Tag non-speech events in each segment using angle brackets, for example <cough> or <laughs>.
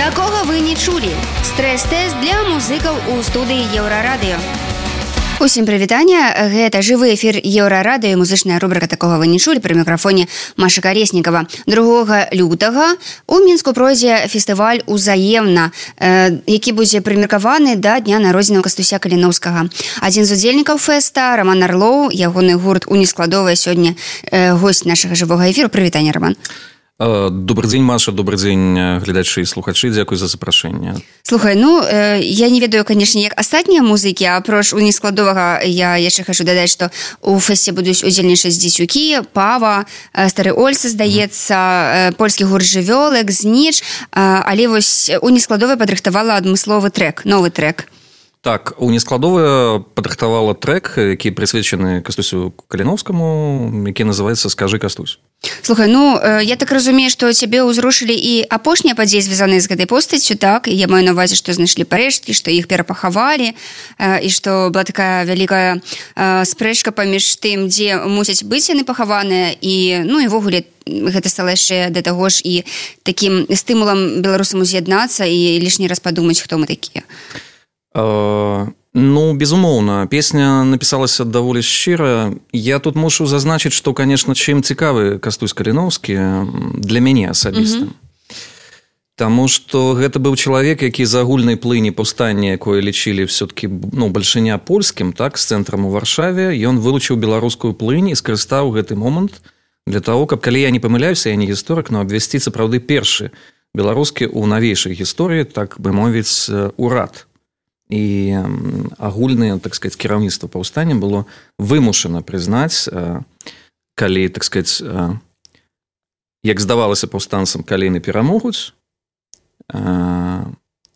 Такога вы не чулі. Стрэс-тэст для музыкаў у студыі Еўрарадыё. Усім прывітання гэта жывы эфір еўрарадыё. Музычная рубрика такога вы не чулі пры мікрафоне Маша кареснікова другога лютага у мінску пройдзе фестываль узаемна э, які будзе прымеркаваны да дня народзіна кастуся каліновскага. Адзін з удзельнікаў фэста роман арлоў ягоны гурт у нескладовая сёння э, гость нашага жывога эфіру. Прывітання роман добрый дзень маша добрый дзень гледачы слухачы дзякуй за запрашэнне слухай ну э, я не ведаю канешне як астатнія музыкі апроч у нескладовага я яшчэ хачу дадаць што у фэсце будуць удзельнічаць дзецюкі пава стары ольцы здаецца польскі гурт жывёлак зніч. Але вось у нескладовай падрыхтавала адмысловы трек новы трек так у нескладовая падрыхтавала трек які прысвечаны кастусю каліновскаму які называется скажы кастусь слухай ну я так разумею что цябе ўзрушылі і апошнія падзеі звязаны з гэтай постаццю так? Я маю навазе што знайшлі парэшткі што іх перапахавалі і што была такая вялікая спрэчка паміж тым дзе мусяць быць яны пахаваныя і ну і ввогуле гэта стала яшчэ да таго ж і такім стымулам беларусам уз'яднацца і лішні раз падумаць хто мы такія ну безумоўна песня напісалася даволі шчыра я тут мушу зазначыць што конечно чым цікавы кастусь каліновскі для мяне асабіста. Mm -hmm. Таму што гэта быў чалавек які з агульнай плыні паўстання якое лічылі все-таки ну бальшыня польскім так з цэнтрам у варшаве ён вылучыў беларускую плынь і скарыстаў гэты момант для того каб калі я не памыляюся я не гісторык но абвясці сапраўды першы беларускі ў навейшай гісторыі так бы мовіць урад і агульнае так сказать кіраўніцтва паўстання было вымушана прызнаць калі так сказать як здавалася паўстанцам каліны перамогуць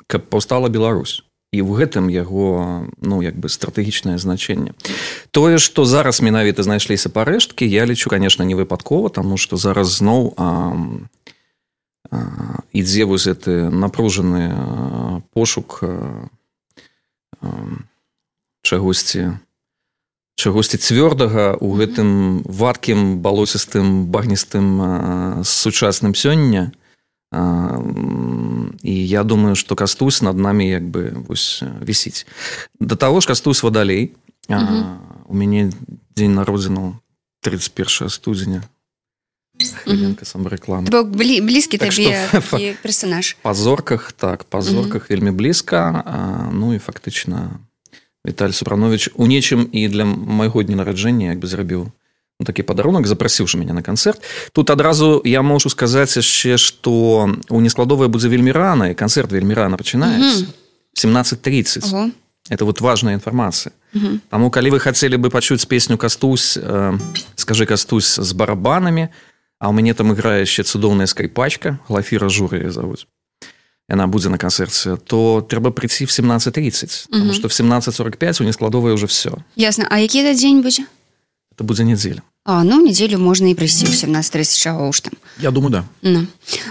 каб паўстала Беларусь. Ў гэтым яго ну як бы стратэгічнае значэнне. Тое што зараз менавіта знайшліся парэшткі я лічу конечно не выпадкова тому что зараз зноў ідзе вось гэты напружаны пошук чагосьці чагосьці цвёрдага у гэтым вадкім балосістым багністым сучасным сёння. І я думаю што кастусь над намі як бы вось вісіць. Да таго ж кастусь вадалей. У мяне дзень народзіну 31 студзеня сам реклам блі, блізкі так табе <laughs> персонаж. <laughs> па зорках так па зорках вельмі блізка ну і фактычна Віталь супранович у нечым і для майго дня нараджэння як бы зрабіў ну, такі падарунак запрасіўшы мяне на канцэрт тут адразу я можу сказаць яшчэ што у нескладовая будзе вельмі рана і канцэрт вельмі рана пачынаецца 17:30 это вот важная інфармацыя Таму калі вы хацелі бы пачуць песню кастусь э, скажи кастусь з барабанамі то А ў мяне там іграе яшчэ цудоўная скайпачка глафіра журы завуць яна будзе на канцэрце то трэба прыйсці в 17:30 потому что в 17:45 у нескладовая уже все ясно. А які это дзень будзе это будзе нядзеля А ну нядзелю можна і прыйсці ў 17:30 чаго ж там. Я думаю да. Ну.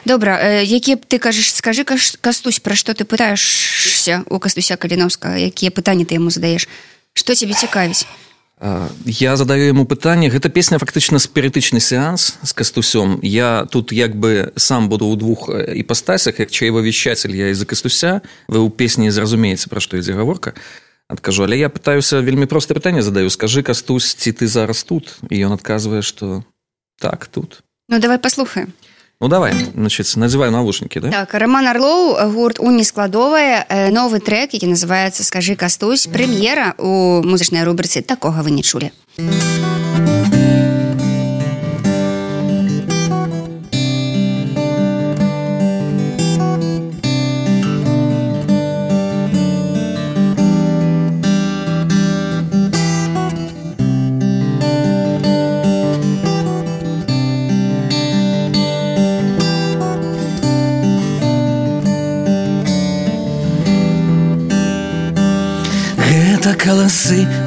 добра э, які б ты кажаш скажи кастусь пра што ты пытаешься у кастуся каліновска якія пытанні ты яму задаеш что тебе цікавіць Я задаю яму пытанне гэта песня фактычна спірытычны сеанс з кастусём. Я тут як бы сам буду ў двух іпастасях як чаева вещатель я из-за кастуся. Вы ў песні зразумееце пра што ідзе гаворка. Адкажу. Але я пытаюся вельмі проста пытанне задаю. Скажы кастусь ці ты зараз тут? І ён адказвае что так тут. Ну давай послухаем Ну давай значит называю навушники да? так роман орлоў гурт у нескладовая новы трек які называется скажи кастусь прэм'ера у музычнай рубрыцы такога вы не чулі а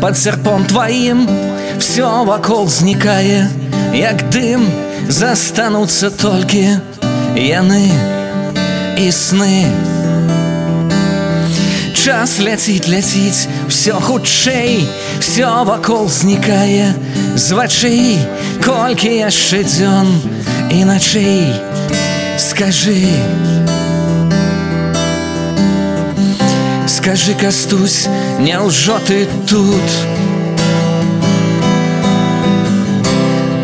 под серпом твоим. Все вокол зникае, як дым. Застанутся только яны и сны. Час ляціць ляціць все хутчэй все вокол знікае з вачэй колькі яшчэ дзён і начэй скажи скажи кастусь няўжо ты тут.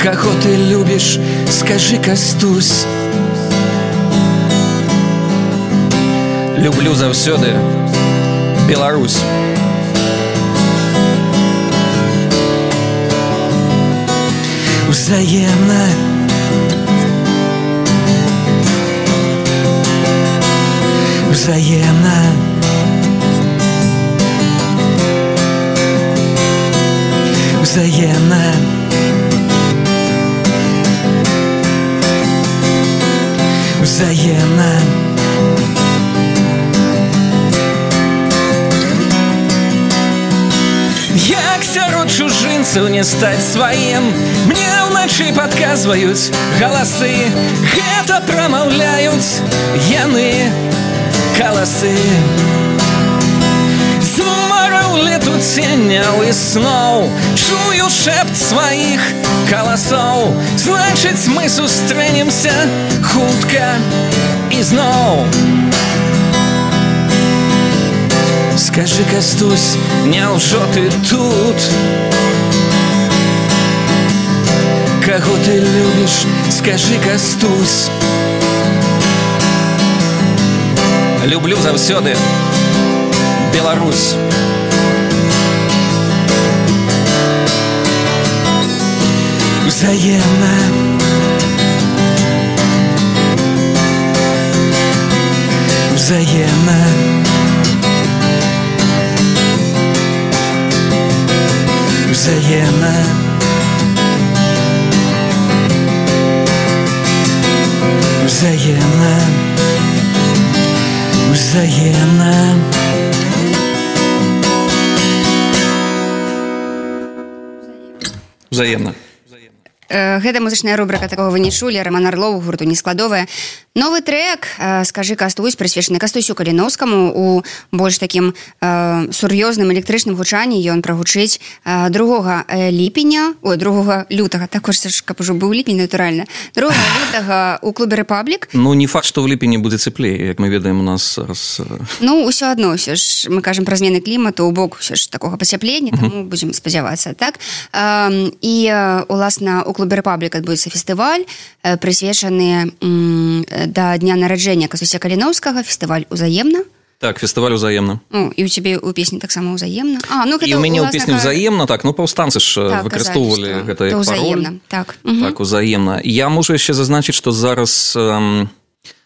Каго ты любіш скажи кастусь люблю заўсёды Беларусь. Взаемна взаемна взаемна взаемна Як сярод чужынцаў не стаць сваім мне ўначы падказваюць галасы гэта прамаўляюць яны каласы Змараў лету ценяў і сноў чую шэпт сваіх каласоў значыць мы сустрэнемся хутка і зноў Скажи кастусь няўжо ты тут Каго ты любіш скажи кастусь Люблю заўсёды Беларусь взаимно. Взаимно. Взаимно. Взаимно. Взаимно. Взаимно. Гэта музычная рубрика такого вы не чулі роман орлову гурту нескладовая новы трек э, скажи кастусь прысвечаны кастусю каліновскаму у больш таким э, сур'ёзным электрычным гучанні. Ён прагучыць э, другога э, ліпеня ой другога лютага також ж каб ужо быў ліпень натуральна. Друга <laughs> лютага у клубе рэпаблік Ну не факт, што ў ліпені будзе цеплей, як мы ведаем у нас зараз э, Ну ўсё адно ўсё ж мы кажам пра змены клімату у бок ўсё ж такога пацяплення таму будзем спадзявацца так? Эм, і э, уласна у клубе рэпаблік адбудзецца фестываль э, прысвечаны э, да дня нараджэння касуся каліновскага фестываль узаемна так фестываль узаемна. Ну, і у цябе ў песні таксама ўзаемна А ну І ў мяне ў ка- ўзаемна так ну паўстанцы ж так, выкарыстоўвалі гэта ўзаемна так. Мгм. так узаемна я мушу яшчэ зазначыць што зараз эм,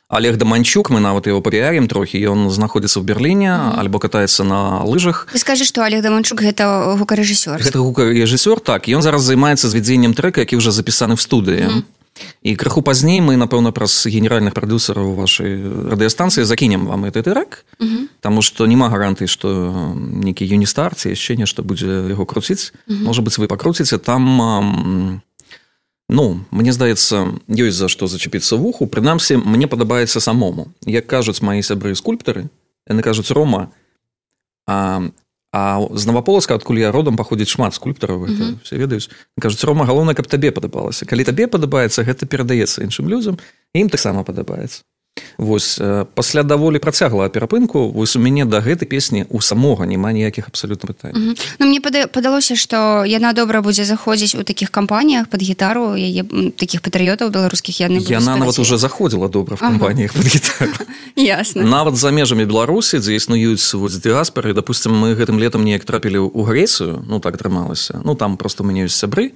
Олег даманчук мы нават его папіярім трохі ён знаходзіцца ў берерліне альбо катаецца на лыжах. Ты скажаш што Олег даманчук гэта гукарэжысёр. Гэта гукарэжысёр так ён зараз займаецца звядзеннем трека які ўжо запісаны в студыі і крыху пазней мы напэўна праз генеральных прадюсераў вашай радыёстанцыі закінем вам гэты трек Таму што няма гарантыі што нейкі юністарці яшчэ нешта будзе яго круціць. Можа быць вы пакруціце там ам, Ну мне здаецца ёсць за што зачапіцца вуху. Прынамсі мне падабаецца самому. Як кажуць мои сябры скульптары яны кажуць рома а, а з наваполаска адкуль я родам паходзіць шмат скульптараў mm -hmm. все ведаюць кажуць рома галоўна каб табе падабалася калі табе падабаецца гэта перадаецца іншым людзям ім таксама падабаецца Вось э, пасля даволі працягла перапынку вось у мяне да гэтай песні у самога няма ніякіх абсалютна пытань Мгм. Ну мне пада- падалося што яна добра будзе заходзіць у такіх кампаніях под гітару яе м, такіх патрыётаў беларускіх яны яна нават уже заходзіла добра в Ага. кампаніях под гітару. <laughs> Ясна. Нават за межамі беларусі дзе існуюць вось дыаспары допустим мы гэтым летом неяк трапілі ў грэцыю ну так атрымалася ну там просто у мяне ёсць сябры.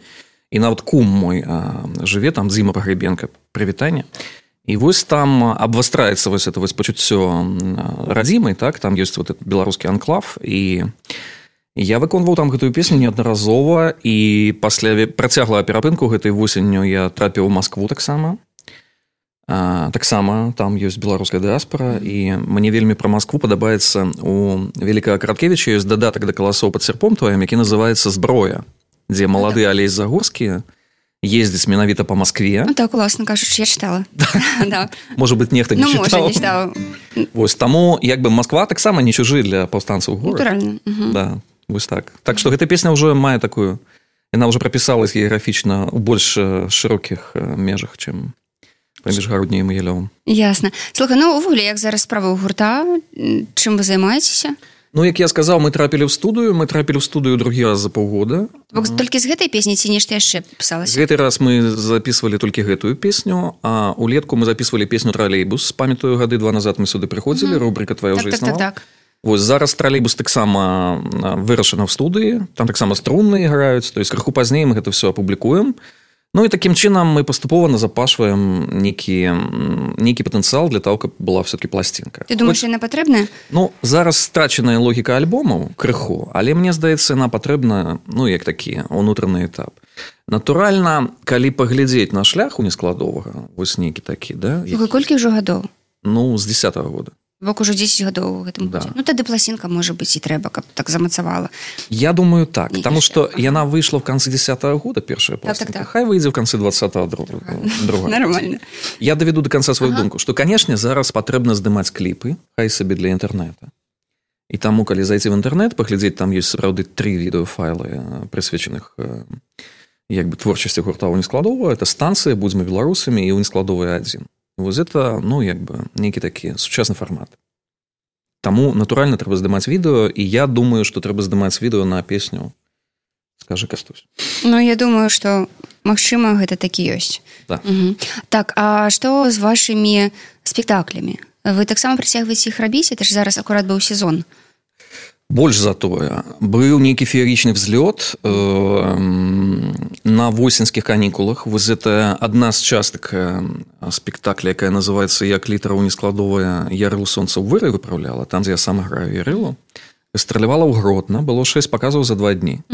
І нават кум мой а, жыве там дзіма пагребенка. Прывітанне. і вось там абвастраецца вось это вось пачуццё радзімай так? Там ёсць вот этот беларускі анклав і я выконваў там гэтую песню неаднаразова і пасля ве- працягла перапынку гэтай восенню я трапіў у Маскву таксама. Таксама там ёсць беларуская дыаспора і мне вельмі пра Маскву падабаецца у великкага караткевича ёсць дадатак да каласоў пад серпом тваем які называется зброя дзе малады алесь загорскі ездзіць менавіта по Маскве Ну так уласна кажучы я чытала <laughs> Да. можа быть нехта не ну можа чытаў. не Вось таму як бы Москва таксама не чужы для паўстанцаў да вось так. Так что гэта песня ўжо мае такую яна ўжо прапісалась геаграфічна у больш шырокіх э, межах чым паміж гарудняем і ялёвым ясна слухай ну увогуле як зараз справа ў гурта. Чым вы займаецеся Ну як я сказаў мы трапілі ў студыю мы трапілі ў студыю другі раз за паўгода. Толькі з гэтай песні ці нешта яшчэ пісалася? Гэты раз мы записывалі толькі гэтую песню а улетку мы записывалі песню тралейбус. Памятаю гады два назад мы сюды прыходзілі рубрика твоя так, так, так, так. Вось зараз тралейбус таксама вырашана ў студыі. Там таксама струнны іграюць то есть крыху пазней мы гэта все апублікуем Ну і такім чынам мы паступова назапашваем некі нейкі патэнцыял для того каб была все-таки пласцінка ты думаешь яна патрэбная Ну зараз страчаная логіка альбомаў крыху але мне здаецца яна патрэбна ну як такі унутраны этап. Натуральна калі паглядзець на шлях у нескладовага вось нейкі такі да колькі ўжо гадоў? Ну з десятого года бок ужо 10 гадоў гэтым да. ну тады пласінка можа быць і трэба каб так замацавала. Я думаю так Не потому что яна выйшла в канцы десятого года першая так, так, так. хай выйдзе в канцы 20 <laughs> нормально. Я даведу до конца сваю ага. думку что канешне зараз патрэбна здымаць кліпы хай сабе для інтэрнета і таму калі зайти в інтэрнет паглядзець там есть сапраўды три відэофайлы прысвечаных як бы творчасці гурта не складова это станцыя будзьмы беларусамі і ў нескладовы адзін Вось это ну як бы нейкі такі сучасны фармат Таму натуральна трэба здымаць відэо і я думаю што трэба здымаць відэо на песню скажи кастусь Ну я думаю что Мачыма гэта такі ёсць да. так А што з вашымі спектаклямі вы таксама прыцягваеце іх рабіць это ж зараз акурат быў сезон больш затое быў нейкі феерічны взлёт э, на восеньскіх канікулах воз это адна з частак э, спектакля якая называется як літараў нескладовая ярыл сонца выры выпраўляла там дзе я сам граю ярылу стралявала ў гротна. Было шесть паказаў за два дні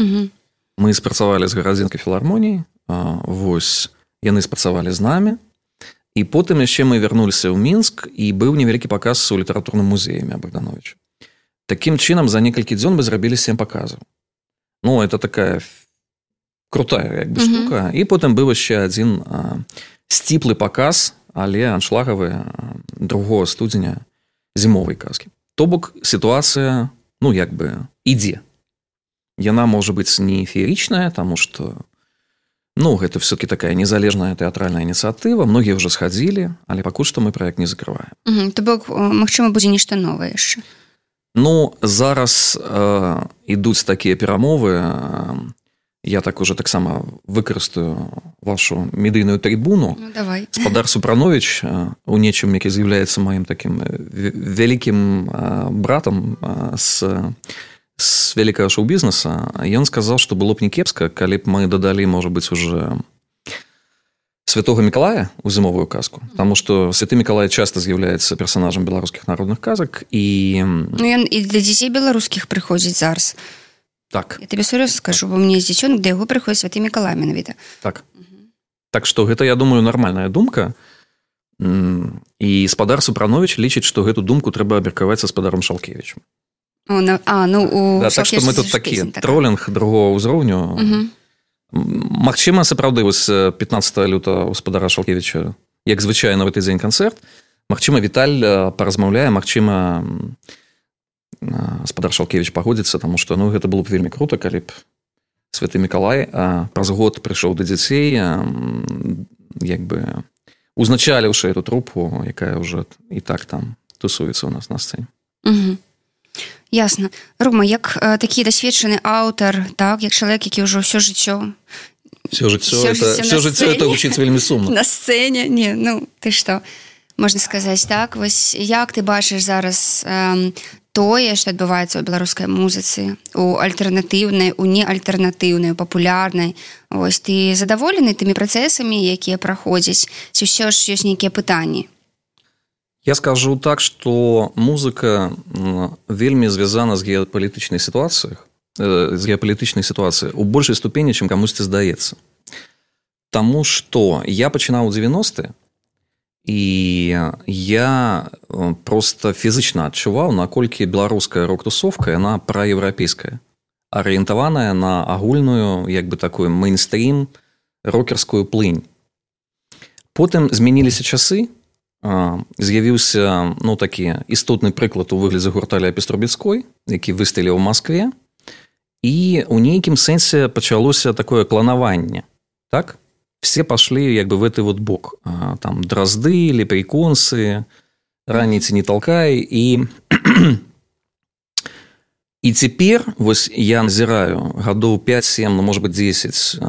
мы спрацавалі з гарадзінкай філармоніі восьось яны спрацавалі з намі і потым яшчэ мы вярнуліся ў мінск і быў невялікі паказ у літаратурным музеяме богдановича Такім чынам за некалькі дзён мы зрабілі сем паказаў Ну это такая крутая як бы штука. -hmm. і потым быў яшчэ адзін сціплы паказ але аншлагавы другого студзеня зімовай казкі то бок сітуацыя ну як бы ідзе яна можа быць не феерічная тому что ну гэта все-таки такая незалежная тэатральная ініцыятыва многія ўжо схадзілі але пакуль што мы проект не закрываем. То бок магчыма будзе нешта новае яшчэ Ну зараз э, ідуць такія перамовы я так уже таксама выкарыстаю вашу медыйную трибуну ну, давай. Спадар супранович у нечым які з'яўляецца маім таким вялікім братам с с вялікага шоу-бізнеса ён сказаў што было б не кепска калі б мы дадалі можа быть уже святого мікалая у зімовую казку потому что святы мікалай часто з'яўляецца персонажам беларускіх народных казак і ну, і для дзяцей беларускіх прыходзіць зараз так. Я тебе сур'ёз скажу бо мне дзіцёнок да яго прыходзіць святы мікалай менавіта. Так. Так что гэта я думаю нармальная думка. І спадар супранович лічыць что гэту думку трэба аберкаваць са спадаром шалкевичем на... а ну у да, так мы тут такі троллинг другого ўзроўню Магчыма сапраўды вось 15 люта гаспадара шалкевича як звычайна в гэты дзень канцэрт. Магчыма віталь паразмаўляе. Магчыма спадар шалкевич пагодзіцца таму што ну гэта было б вельмі круто калі б святы мікалай праз год прыйшоў да дзяцей як бы узначаліўшы эту трупу якая ўжо і так там тусуецца у нас на сцэне ясна Рома як э, такі дасведчаны аўтар так як чалавек які ўжо ўсё жыццё все жыццё все жыццё это гучыць вельмі сумна на сцэне не ну ты што можна сказаць так. Вось як ты бачыш зараз э, тое што адбываецца ў беларускай музыцы у альтэрнатыўнай у неальтэрнатыўнай папулярнай ось ты задаволены тымі працэсамі якія праходзяць ці ўсё ж ёсць нейкія пытанні Я скажу так, что музыка вельмі звязана з геапалітычнай сітуацыях з э, геапалітычнай сітуацыі у большай ступені, чым камусьці здаецца. Таму што я пачынаў у 90 і я э, просто фізычна адчуваў, наколькі беларуская рок-тусовка яна праеўрапейская, арыентаваная на агульную як бы такую мейнстрим рокерскую плынь. Потым змяніліся часы, з'явіўся ну такі істотны прыклад у выглядзе гурталя пеструбецкой які высталі ў москве і у нейкім сэнсе пачалося такое кланаванне так? Все пашлі як бы в гэты вот бок. Там дразды леприконсы раніцы не толкай і і цяпер вось я назіраю гадоў 5-7 ну, может быть 10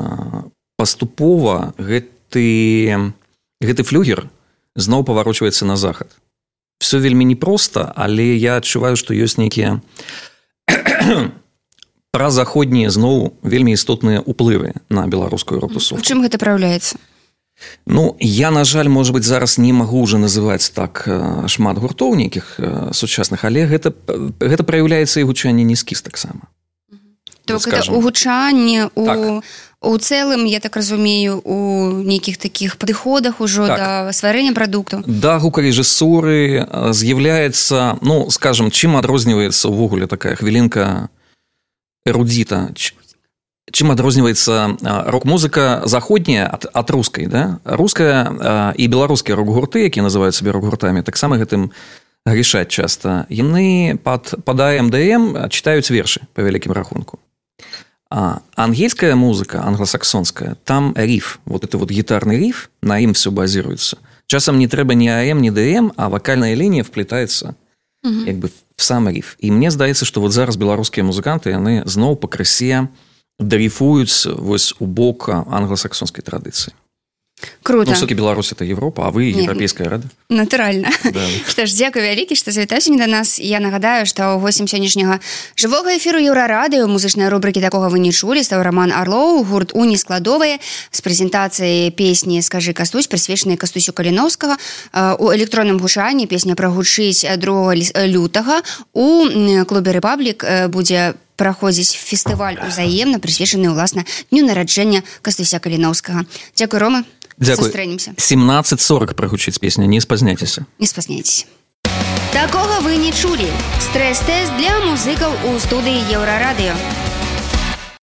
паступова гэты гэты флюгер зноў паварочваецца на захад. Все вельмі непросто але я адчуваю што ёсць нейкія <coughs> пра заходнія зноў вельмі істотныя ўплывы на беларускую ротусу чым гэта праўляецца Ну я на жаль может быть зараз не магу уже называць так шмат гуртоў нейкіх сучасных але гэта гэта праяўляецца і гучанне нізкіс таксама. У гучанне у так. У цэлым я так разумею у нейкіх таких падыходах ужо так. да стварэння прадукту да гукарэжысуры з'яўляецца ну скажем чым адрозніваецца ўвогуле такая хвілінка эрудзіта? Чым адрозніваецца рок-музыка заходняя ад, ад рускай да? Руская і беларускія рок-гурты якія называюць сабе рок-гуртамі таксама гэтым грішаць часта. Яны пад падае мдм чытаюць вершы па вялікім рахунку а ангельская музыка англосаксонская там риф вот это вот гітарны риф на ім все базируется. Часам не трэба не ам не дм а вакальная лінія вплетается як бы в сам риф. І мне здаецца что вот зараз беларускія музыканты яны зноў пакрысе дрейфуюць вось у бок англосаксонскай традыцыі круто. Ну, беларусь это Европа а вы еўрапейская рада. натуральна <laughs> да. што ж дзякую вялікі што завітаюся не да нас я нагадаю што восем сённяшняга жывога эфіру еўрарадыё музычнай рубрыкі такога вы не чулі. Стаў роман орлоў гурт уні складовыя з прэзентацыяй песні скажы кастусь прысвечанай кастусю каліновскага. У электронным гучанні песня прагучыць другого лютага. У клубе рэпаблік будзе по праходзіць фестываль узаемна прысвечаны ўласна дню нараджэння кастуся каліноўскага дзякуй рома. Сустрэнемся. 1740 прагучыць песня не спазняйцеся не спазняйтесь такога вы не чулі. Стрэс-тэст для музыкаў у студыі еўрарадыё